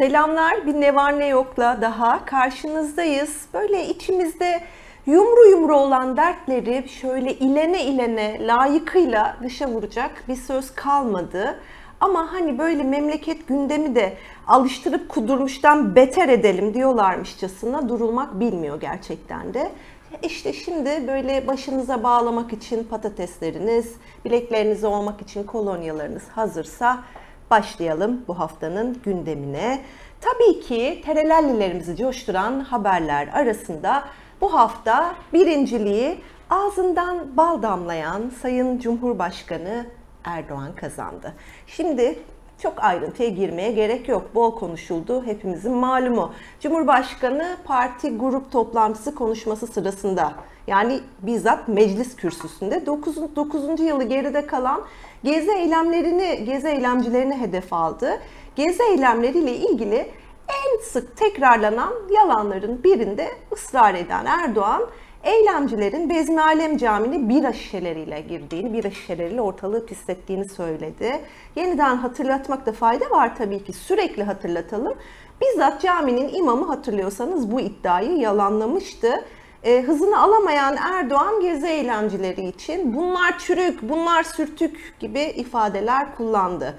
Selamlar, bir ne var ne yokla daha karşınızdayız. Böyle içimizde yumru yumru olan dertleri şöyle ilene ilene layıkıyla dışa vuracak bir söz kalmadı. Ama hani böyle memleket gündemi de alıştırıp kudurmuştan beter edelim diyorlarmışçasına durulmak bilmiyor gerçekten de. İşte şimdi böyle başınıza bağlamak için patatesleriniz, bileklerinize olmak için kolonyalarınız hazırsa başlayalım bu haftanın gündemine. Tabii ki terelellilerimizi coşturan haberler arasında bu hafta birinciliği ağzından bal damlayan Sayın Cumhurbaşkanı Erdoğan kazandı. Şimdi çok ayrıntıya girmeye gerek yok. Bol konuşuldu. Hepimizin malumu. Cumhurbaşkanı parti grup toplantısı konuşması sırasında yani bizzat meclis kürsüsünde 9. 9. yılı geride kalan gezi eylemlerini, gezi eylemcilerini hedef aldı. Gezi eylemleriyle ilgili en sık tekrarlanan yalanların birinde ısrar eden Erdoğan eylemcilerin Bezmi Alem Camii'ne bira şişeleriyle girdiğini, bira şişeleriyle ortalığı pislettiğini söyledi. Yeniden hatırlatmakta fayda var tabii ki sürekli hatırlatalım. Bizzat caminin imamı hatırlıyorsanız bu iddiayı yalanlamıştı. E, hızını alamayan Erdoğan gezi eylemcileri için bunlar çürük, bunlar sürtük gibi ifadeler kullandı.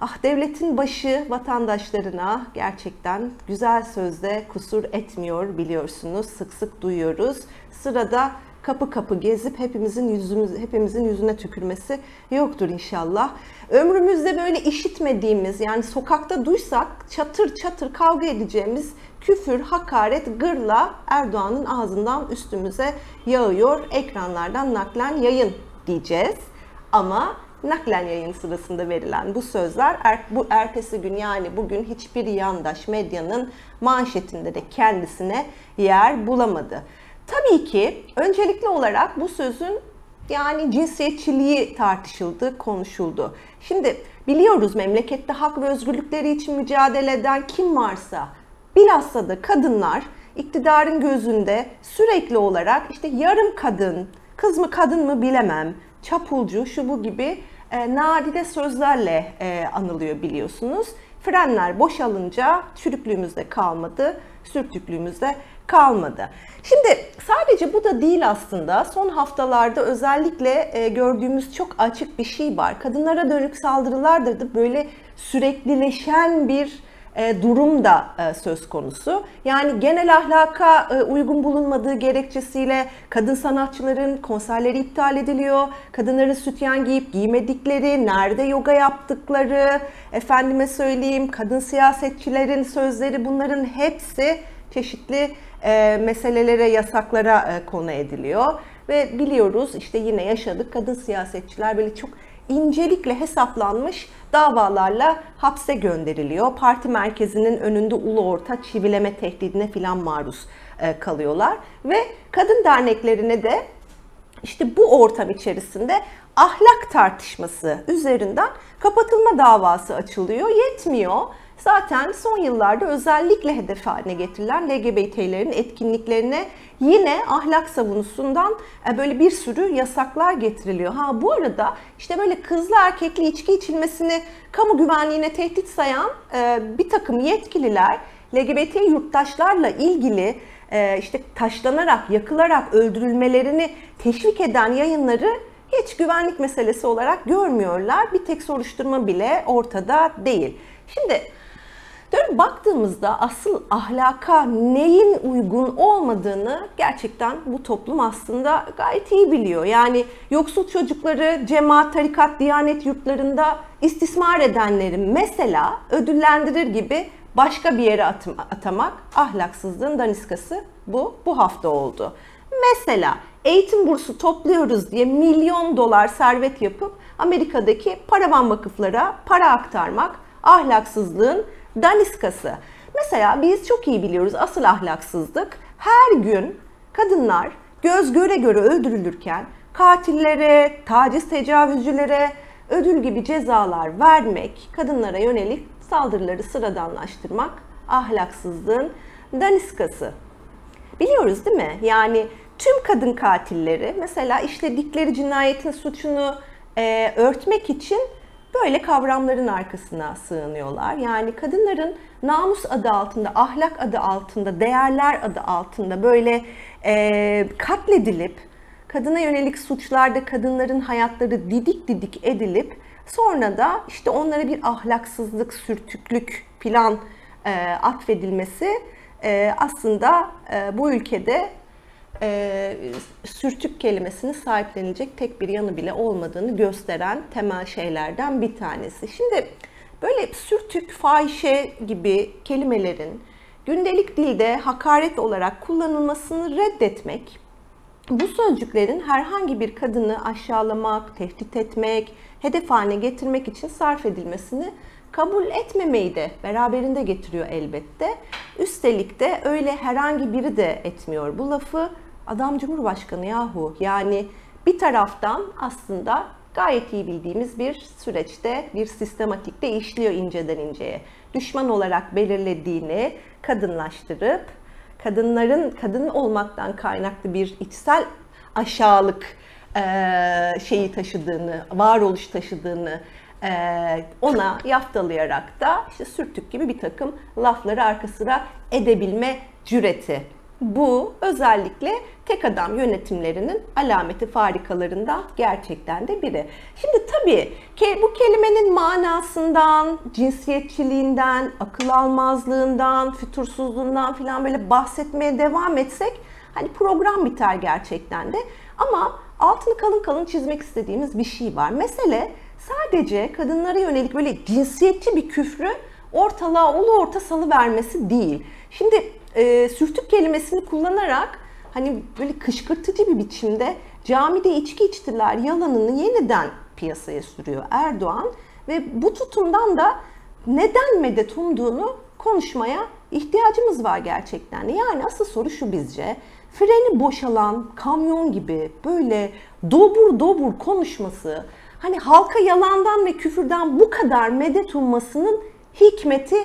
Ah devletin başı vatandaşlarına gerçekten güzel sözde kusur etmiyor biliyorsunuz. Sık sık duyuyoruz. Sırada kapı kapı gezip hepimizin yüzümüz hepimizin yüzüne tükürmesi yoktur inşallah. Ömrümüzde böyle işitmediğimiz yani sokakta duysak çatır çatır kavga edeceğimiz küfür, hakaret, gırla Erdoğan'ın ağzından üstümüze yağıyor. Ekranlardan naklen yayın diyeceğiz. Ama naklen yayın sırasında verilen bu sözler er, bu ertesi gün yani bugün hiçbir yandaş medyanın manşetinde de kendisine yer bulamadı. Tabii ki öncelikli olarak bu sözün yani cinsiyetçiliği tartışıldı, konuşuldu. Şimdi biliyoruz memlekette hak ve özgürlükleri için mücadele eden kim varsa bilhassa da kadınlar iktidarın gözünde sürekli olarak işte yarım kadın, kız mı kadın mı bilemem, çapulcu, şu bu gibi e, nadide sözlerle e, anılıyor biliyorsunuz. Frenler boşalınca çürüklüğümüzde kalmadı, sürtüklüğümüzde kalmadı. Şimdi sadece bu da değil aslında. Son haftalarda özellikle e, gördüğümüz çok açık bir şey var. Kadınlara dönük saldırılarda da böyle süreklileşen bir e, durum da e, söz konusu. Yani genel ahlaka uygun bulunmadığı gerekçesiyle kadın sanatçıların konserleri iptal ediliyor. Kadınların sütyen giyip giymedikleri, nerede yoga yaptıkları, efendime söyleyeyim kadın siyasetçilerin sözleri bunların hepsi çeşitli meselelere, yasaklara konu ediliyor. Ve biliyoruz işte yine yaşadık kadın siyasetçiler böyle çok incelikle hesaplanmış davalarla hapse gönderiliyor. Parti merkezinin önünde ulu orta çivileme tehdidine filan maruz e, kalıyorlar. Ve kadın derneklerine de işte bu ortam içerisinde ahlak tartışması üzerinden kapatılma davası açılıyor. Yetmiyor. Zaten son yıllarda özellikle hedef haline getirilen LGBT'lerin etkinliklerine yine ahlak savunusundan e, böyle bir sürü yasaklar getiriliyor. Ha bu arada işte böyle kızlı erkekli içki içilmesini kamu güvenliğine tehdit sayan e, bir takım yetkililer LGBT yurttaşlarla ilgili e, işte taşlanarak, yakılarak öldürülmelerini teşvik eden yayınları hiç güvenlik meselesi olarak görmüyorlar. Bir tek soruşturma bile ortada değil. Şimdi Dönüp baktığımızda asıl ahlaka neyin uygun olmadığını gerçekten bu toplum aslında gayet iyi biliyor. Yani yoksul çocukları cemaat, tarikat, diyanet yurtlarında istismar edenleri mesela ödüllendirir gibi başka bir yere atamak ahlaksızlığın daniskası bu bu hafta oldu. Mesela eğitim bursu topluyoruz diye milyon dolar servet yapıp Amerika'daki paravan vakıflara para aktarmak ahlaksızlığın daniskası. Mesela biz çok iyi biliyoruz asıl ahlaksızlık her gün kadınlar göz göre göre öldürülürken katillere, taciz tecavüzcülere ödül gibi cezalar vermek, kadınlara yönelik saldırıları sıradanlaştırmak ahlaksızlığın daniskası. Biliyoruz değil mi? Yani tüm kadın katilleri mesela işledikleri cinayetin suçunu e, örtmek için böyle kavramların arkasına sığınıyorlar. Yani kadınların namus adı altında, ahlak adı altında, değerler adı altında böyle e, katledilip, kadına yönelik suçlarda kadınların hayatları didik didik edilip sonra da işte onlara bir ahlaksızlık, sürtüklük plan e, atfedilmesi e, aslında e, bu ülkede e, sürtük kelimesini sahiplenilecek tek bir yanı bile olmadığını gösteren temel şeylerden bir tanesi. Şimdi böyle sürtük, fahişe gibi kelimelerin gündelik dilde hakaret olarak kullanılmasını reddetmek, bu sözcüklerin herhangi bir kadını aşağılamak, tehdit etmek, hedef haline getirmek için sarf edilmesini kabul etmemeyi de beraberinde getiriyor elbette. Üstelik de öyle herhangi biri de etmiyor bu lafı. Adam Cumhurbaşkanı yahu yani bir taraftan aslında gayet iyi bildiğimiz bir süreçte bir sistematikte işliyor inceden inceye. Düşman olarak belirlediğini kadınlaştırıp kadınların kadın olmaktan kaynaklı bir içsel aşağılık şeyi taşıdığını, varoluş taşıdığını ona yaftalayarak da işte sürtük gibi bir takım lafları arka sıra edebilme cüreti bu özellikle tek adam yönetimlerinin alameti farikalarından gerçekten de biri. Şimdi tabii bu kelimenin manasından, cinsiyetçiliğinden, akıl almazlığından, fütursuzluğundan falan böyle bahsetmeye devam etsek hani program biter gerçekten de. Ama altını kalın kalın çizmek istediğimiz bir şey var. Mesele sadece kadınlara yönelik böyle cinsiyetçi bir küfrü ortalığa ulu orta salı vermesi değil. Şimdi e, sürtük kelimesini kullanarak hani böyle kışkırtıcı bir biçimde camide içki içtiler yalanını yeniden piyasaya sürüyor Erdoğan ve bu tutumdan da neden medet umduğunu konuşmaya ihtiyacımız var gerçekten. Yani asıl soru şu bizce. Freni boşalan kamyon gibi böyle dobur dobur konuşması, hani halka yalandan ve küfürden bu kadar medet ummasının hikmeti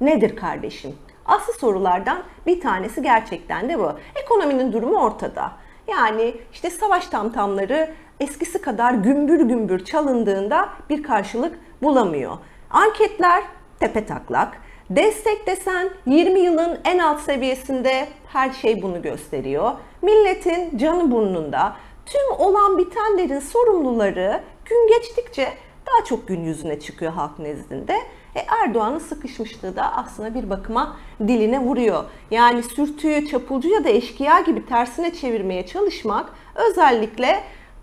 nedir kardeşim? Asıl sorulardan bir tanesi gerçekten de bu. Ekonominin durumu ortada. Yani işte savaş tamtamları eskisi kadar gümbür gümbür çalındığında bir karşılık bulamıyor. Anketler tepe taklak. Destek desen 20 yılın en alt seviyesinde her şey bunu gösteriyor. Milletin canı burnunda. Tüm olan bitenlerin sorumluları gün geçtikçe daha çok gün yüzüne çıkıyor halk nezdinde. E, Erdoğan'ın sıkışmışlığı da aslında bir bakıma diline vuruyor. Yani sürtüyü çapulcu ya da eşkıya gibi tersine çevirmeye çalışmak özellikle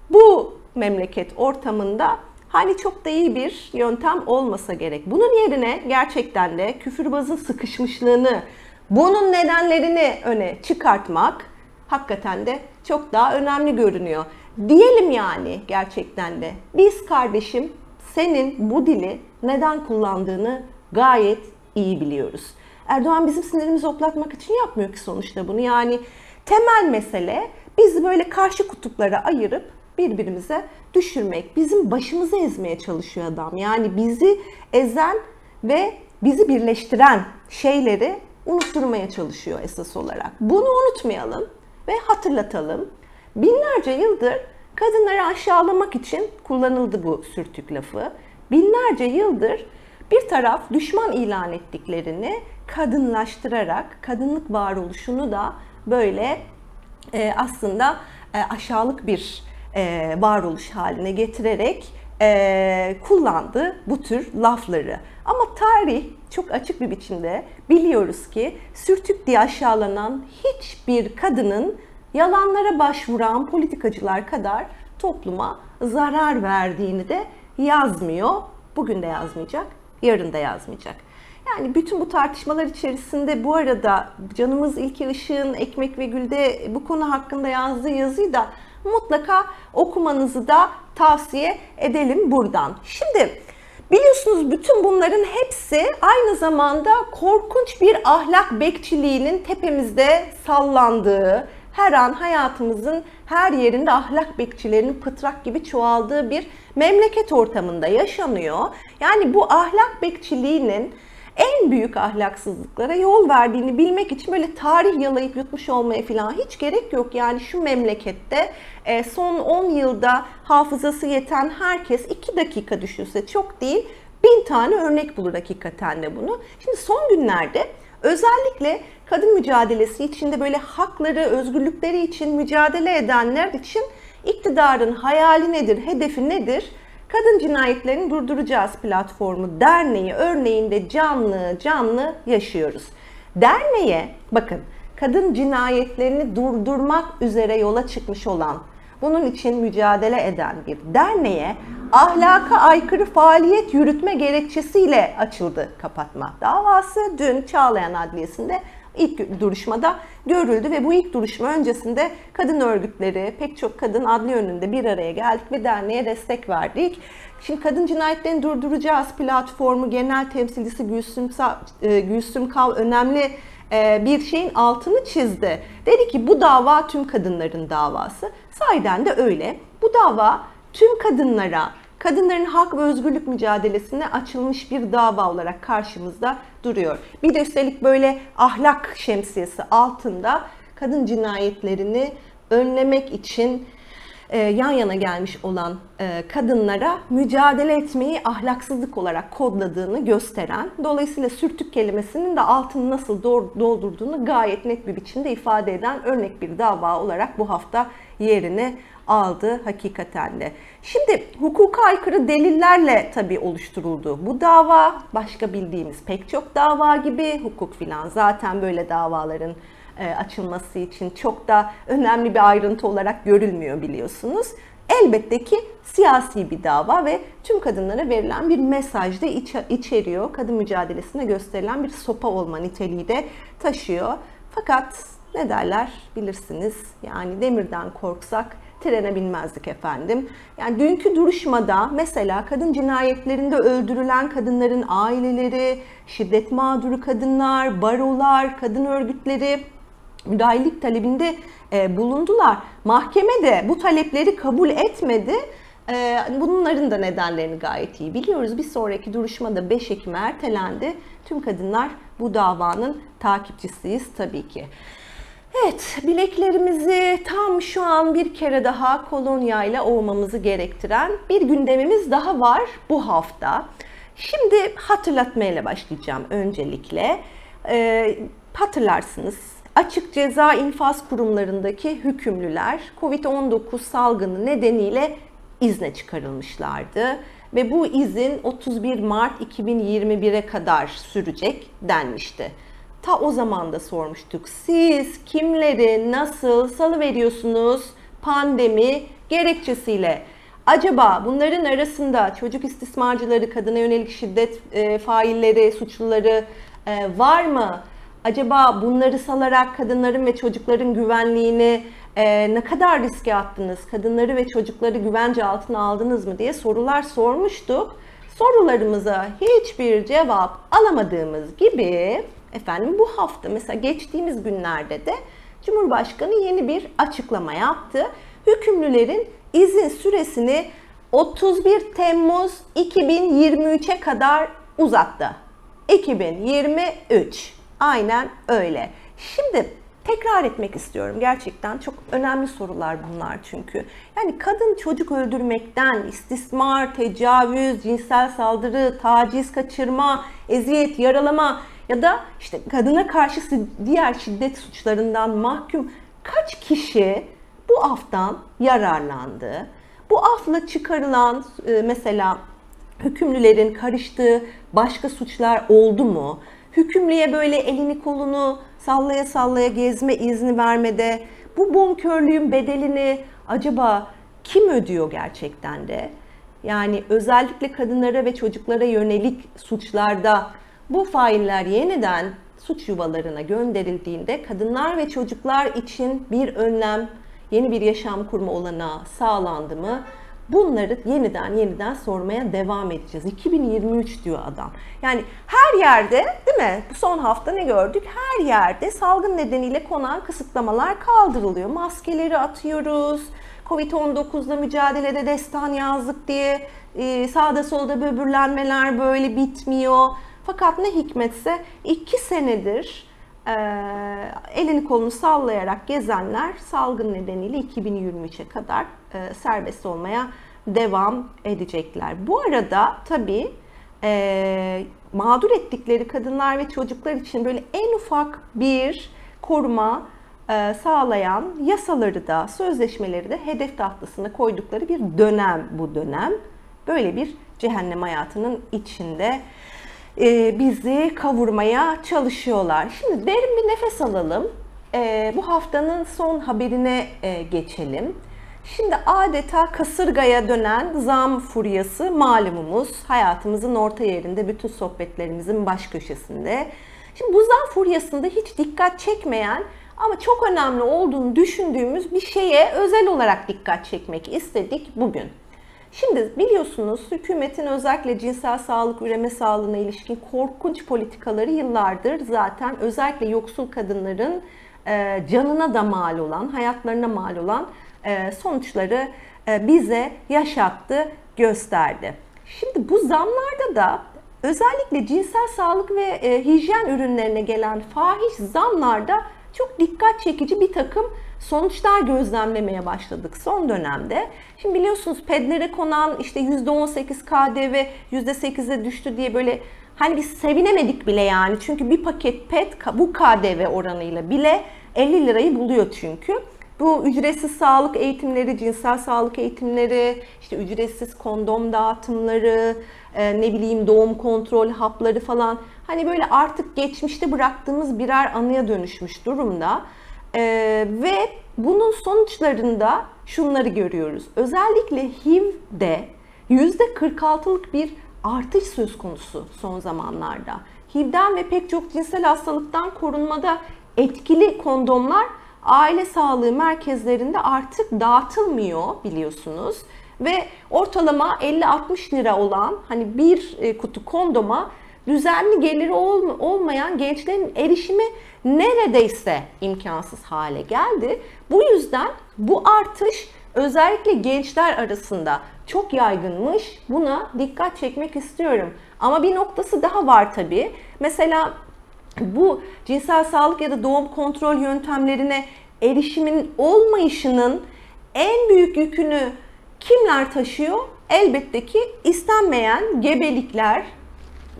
bu memleket ortamında hani çok da iyi bir yöntem olmasa gerek. Bunun yerine gerçekten de küfürbazın sıkışmışlığını, bunun nedenlerini öne çıkartmak hakikaten de çok daha önemli görünüyor. Diyelim yani gerçekten de biz kardeşim senin bu dili neden kullandığını gayet iyi biliyoruz. Erdoğan bizim sinirimizi oklatmak için yapmıyor ki sonuçta bunu. Yani temel mesele bizi böyle karşı kutuplara ayırıp birbirimize düşürmek. Bizim başımızı ezmeye çalışıyor adam. Yani bizi ezen ve bizi birleştiren şeyleri unutturmaya çalışıyor esas olarak. Bunu unutmayalım ve hatırlatalım. Binlerce yıldır kadınları aşağılamak için kullanıldı bu sürtük lafı binlerce yıldır bir taraf düşman ilan ettiklerini kadınlaştırarak kadınlık varoluşunu da böyle e, aslında e, aşağılık bir e, varoluş haline getirerek e, kullandı bu tür lafları. Ama tarih çok açık bir biçimde biliyoruz ki sürtük diye aşağılanan hiçbir kadının yalanlara başvuran politikacılar kadar topluma zarar verdiğini de yazmıyor. Bugün de yazmayacak, yarın da yazmayacak. Yani bütün bu tartışmalar içerisinde bu arada canımız İlki Işık'ın Ekmek ve Gül'de bu konu hakkında yazdığı yazıyı da mutlaka okumanızı da tavsiye edelim buradan. Şimdi biliyorsunuz bütün bunların hepsi aynı zamanda korkunç bir ahlak bekçiliğinin tepemizde sallandığı, her an hayatımızın her yerinde ahlak bekçilerinin pıtrak gibi çoğaldığı bir memleket ortamında yaşanıyor. Yani bu ahlak bekçiliğinin en büyük ahlaksızlıklara yol verdiğini bilmek için böyle tarih yalayıp yutmuş olmaya falan hiç gerek yok. Yani şu memlekette e, son 10 yılda hafızası yeten herkes 2 dakika düşünse çok değil bin tane örnek bulur hakikaten de bunu. Şimdi son günlerde özellikle kadın mücadelesi içinde böyle hakları, özgürlükleri için mücadele edenler için iktidarın hayali nedir, hedefi nedir? Kadın Cinayetlerini Durduracağız platformu derneği örneğinde canlı canlı yaşıyoruz. Derneğe bakın kadın cinayetlerini durdurmak üzere yola çıkmış olan bunun için mücadele eden bir derneğe ahlaka aykırı faaliyet yürütme gerekçesiyle açıldı kapatma davası. Dün Çağlayan Adliyesi'nde ilk duruşmada görüldü ve bu ilk duruşma öncesinde kadın örgütleri, pek çok kadın adli önünde bir araya geldik ve derneğe destek verdik. Şimdi Kadın Cinayetlerini Durduracağız platformu genel temsilcisi Gülsüm, e, Gülsüm Kav önemli e, bir şeyin altını çizdi. Dedi ki bu dava tüm kadınların davası. Sahiden de öyle. Bu dava tüm kadınlara, kadınların hak ve özgürlük mücadelesine açılmış bir dava olarak karşımızda duruyor. Bir de üstelik böyle ahlak şemsiyesi altında kadın cinayetlerini önlemek için e, yan yana gelmiş olan e, kadınlara mücadele etmeyi ahlaksızlık olarak kodladığını gösteren, dolayısıyla sürtük kelimesinin de altını nasıl doldurduğunu gayet net bir biçimde ifade eden örnek bir dava olarak bu hafta yerini aldı hakikaten de. Şimdi hukuka aykırı delillerle tabii oluşturuldu bu dava. Başka bildiğimiz pek çok dava gibi hukuk filan zaten böyle davaların e, açılması için çok da önemli bir ayrıntı olarak görülmüyor biliyorsunuz. Elbette ki siyasi bir dava ve tüm kadınlara verilen bir mesaj da iç, içeriyor. Kadın mücadelesine gösterilen bir sopa olma niteliği de taşıyor. Fakat ne derler bilirsiniz yani demirden korksak trene binmezdik efendim. Yani dünkü duruşmada mesela kadın cinayetlerinde öldürülen kadınların aileleri, şiddet mağduru kadınlar, barolar, kadın örgütleri müdahillik talebinde e, bulundular. Mahkeme de bu talepleri kabul etmedi. E, bunların da nedenlerini gayet iyi biliyoruz. Bir sonraki duruşmada 5 Ekim ertelendi. Tüm kadınlar bu davanın takipçisiyiz tabii ki. Evet, bileklerimizi tam şu an bir kere daha kolonya ile ovmamızı gerektiren bir gündemimiz daha var bu hafta. Şimdi hatırlatmayla başlayacağım öncelikle. Ee, hatırlarsınız açık ceza infaz kurumlarındaki hükümlüler COVID-19 salgını nedeniyle izne çıkarılmışlardı ve bu izin 31 Mart 2021'e kadar sürecek denmişti. Ta o zaman da sormuştuk. Siz kimleri nasıl salı veriyorsunuz pandemi gerekçesiyle? Acaba bunların arasında çocuk istismarcıları, kadına yönelik şiddet e, failleri, suçluları e, var mı? Acaba bunları salarak kadınların ve çocukların güvenliğini e, ne kadar riske attınız? Kadınları ve çocukları güvence altına aldınız mı diye sorular sormuştuk. Sorularımıza hiçbir cevap alamadığımız gibi efendim bu hafta mesela geçtiğimiz günlerde de Cumhurbaşkanı yeni bir açıklama yaptı. Hükümlülerin izin süresini 31 Temmuz 2023'e kadar uzattı. 2023. Aynen öyle. Şimdi tekrar etmek istiyorum gerçekten çok önemli sorular bunlar çünkü. Yani kadın çocuk öldürmekten istismar, tecavüz, cinsel saldırı, taciz, kaçırma, eziyet, yaralama ya da işte kadına karşı diğer şiddet suçlarından mahkum kaç kişi bu aftan yararlandı? Bu afla çıkarılan e, mesela hükümlülerin karıştığı başka suçlar oldu mu? hükümlüye böyle elini kolunu sallaya sallaya gezme izni vermede bu bonkörlüğün bedelini acaba kim ödüyor gerçekten de? Yani özellikle kadınlara ve çocuklara yönelik suçlarda bu failler yeniden suç yuvalarına gönderildiğinde kadınlar ve çocuklar için bir önlem, yeni bir yaşam kurma olanağı sağlandı mı? Bunları yeniden yeniden sormaya devam edeceğiz. 2023 diyor adam. Yani her yerde değil mi? Bu son hafta ne gördük? Her yerde salgın nedeniyle konan kısıtlamalar kaldırılıyor. Maskeleri atıyoruz. Covid-19'la mücadelede destan yazdık diye e, sağda solda böbürlenmeler böyle bitmiyor. Fakat ne hikmetse iki senedir e, elini kolunu sallayarak gezenler salgın nedeniyle 2023'e kadar e, serbest olmaya devam edecekler. Bu arada tabii e, mağdur ettikleri kadınlar ve çocuklar için böyle en ufak bir koruma e, sağlayan yasaları da sözleşmeleri de hedef tahtasına koydukları bir dönem bu dönem. Böyle bir cehennem hayatının içinde e, bizi kavurmaya çalışıyorlar. Şimdi derin bir nefes alalım. E, bu haftanın son haberine geçelim. Şimdi adeta kasırgaya dönen zam furyası malumumuz. Hayatımızın orta yerinde, bütün sohbetlerimizin baş köşesinde. Şimdi bu zam furyasında hiç dikkat çekmeyen ama çok önemli olduğunu düşündüğümüz bir şeye özel olarak dikkat çekmek istedik bugün. Şimdi biliyorsunuz hükümetin özellikle cinsel sağlık, üreme sağlığına ilişkin korkunç politikaları yıllardır zaten özellikle yoksul kadınların e, canına da mal olan, hayatlarına mal olan e, sonuçları e, bize yaşattı, gösterdi. Şimdi bu zamlarda da özellikle cinsel sağlık ve hijyen ürünlerine gelen fahiş zamlarda çok dikkat çekici bir takım sonuçlar gözlemlemeye başladık son dönemde. Şimdi biliyorsunuz pedlere konan işte %18 KDV %8'e düştü diye böyle hani biz sevinemedik bile yani. Çünkü bir paket ped bu KDV oranıyla bile 50 lirayı buluyor çünkü. Bu ücretsiz sağlık eğitimleri, cinsel sağlık eğitimleri, işte ücretsiz kondom dağıtımları, e, ne bileyim doğum kontrol hapları falan hani böyle artık geçmişte bıraktığımız birer anıya dönüşmüş durumda. E, ve bunun sonuçlarında şunları görüyoruz. Özellikle HIV'de %46'lık bir artış söz konusu son zamanlarda. HIV'den ve pek çok cinsel hastalıktan korunmada etkili kondomlar aile sağlığı merkezlerinde artık dağıtılmıyor biliyorsunuz. Ve ortalama 50-60 lira olan hani bir e, kutu kondoma düzenli geliri olmayan gençlerin erişimi neredeyse imkansız hale geldi. Bu yüzden bu artış özellikle gençler arasında çok yaygınmış. Buna dikkat çekmek istiyorum. Ama bir noktası daha var tabii. Mesela bu cinsel sağlık ya da doğum kontrol yöntemlerine erişimin olmayışının en büyük yükünü kimler taşıyor? Elbette ki istenmeyen gebelikler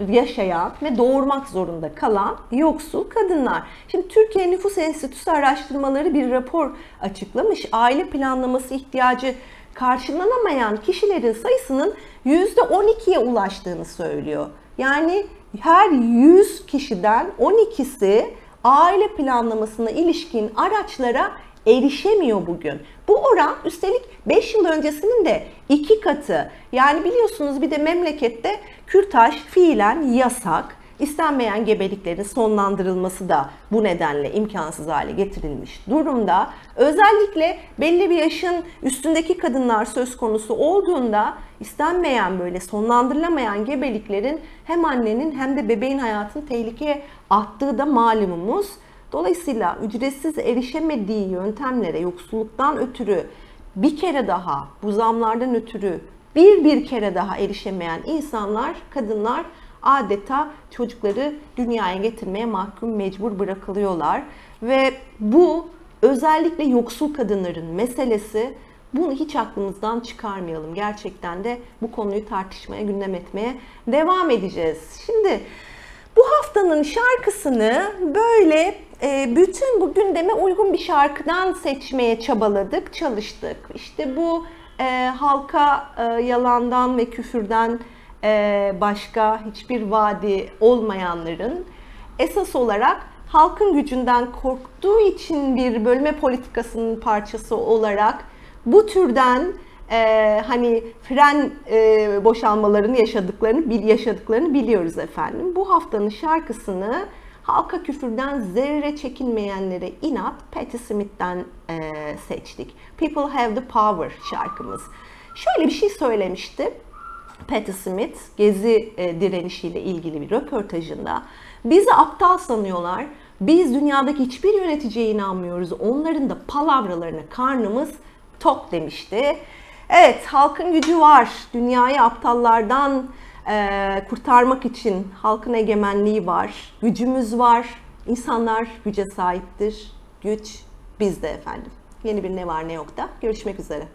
yaşayan ve doğurmak zorunda kalan yoksul kadınlar. Şimdi Türkiye Nüfus Enstitüsü araştırmaları bir rapor açıklamış. Aile planlaması ihtiyacı karşılanamayan kişilerin sayısının %12'ye ulaştığını söylüyor. Yani her 100 kişiden 12'si aile planlamasına ilişkin araçlara erişemiyor bugün. Bu oran üstelik 5 yıl öncesinin de iki katı. Yani biliyorsunuz bir de memlekette kürtaj fiilen yasak istenmeyen gebeliklerin sonlandırılması da bu nedenle imkansız hale getirilmiş durumda. Özellikle belli bir yaşın üstündeki kadınlar söz konusu olduğunda istenmeyen böyle sonlandırılamayan gebeliklerin hem annenin hem de bebeğin hayatını tehlikeye attığı da malumumuz. Dolayısıyla ücretsiz erişemediği yöntemlere yoksulluktan ötürü bir kere daha bu zamlardan ötürü bir bir kere daha erişemeyen insanlar, kadınlar adeta çocukları dünyaya getirmeye mahkum mecbur bırakılıyorlar. Ve bu özellikle yoksul kadınların meselesi bunu hiç aklımızdan çıkarmayalım. Gerçekten de bu konuyu tartışmaya, gündem etmeye devam edeceğiz. Şimdi bu haftanın şarkısını böyle e, bütün bu gündeme uygun bir şarkıdan seçmeye çabaladık, çalıştık. İşte bu e, halka e, yalandan ve küfürden e, başka hiçbir vaadi olmayanların esas olarak halkın gücünden korktuğu için bir bölme politikasının parçası olarak bu türden e, hani fren e, boşalmalarını yaşadıklarını yaşadıklarını biliyoruz efendim. Bu haftanın şarkısını halka küfürden zerre çekinmeyenlere inat Patti Smith'ten e, seçtik. People Have the Power şarkımız. Şöyle bir şey söylemişti. Patti Smith gezi e, direnişiyle ilgili bir röportajında bizi aptal sanıyorlar. Biz dünyadaki hiçbir yöneticiye inanmıyoruz. Onların da palavralarına karnımız tok demişti. Evet halkın gücü var. Dünyayı aptallardan e, kurtarmak için halkın egemenliği var, gücümüz var. İnsanlar güce sahiptir. Güç bizde efendim. Yeni bir ne var ne yok da görüşmek üzere.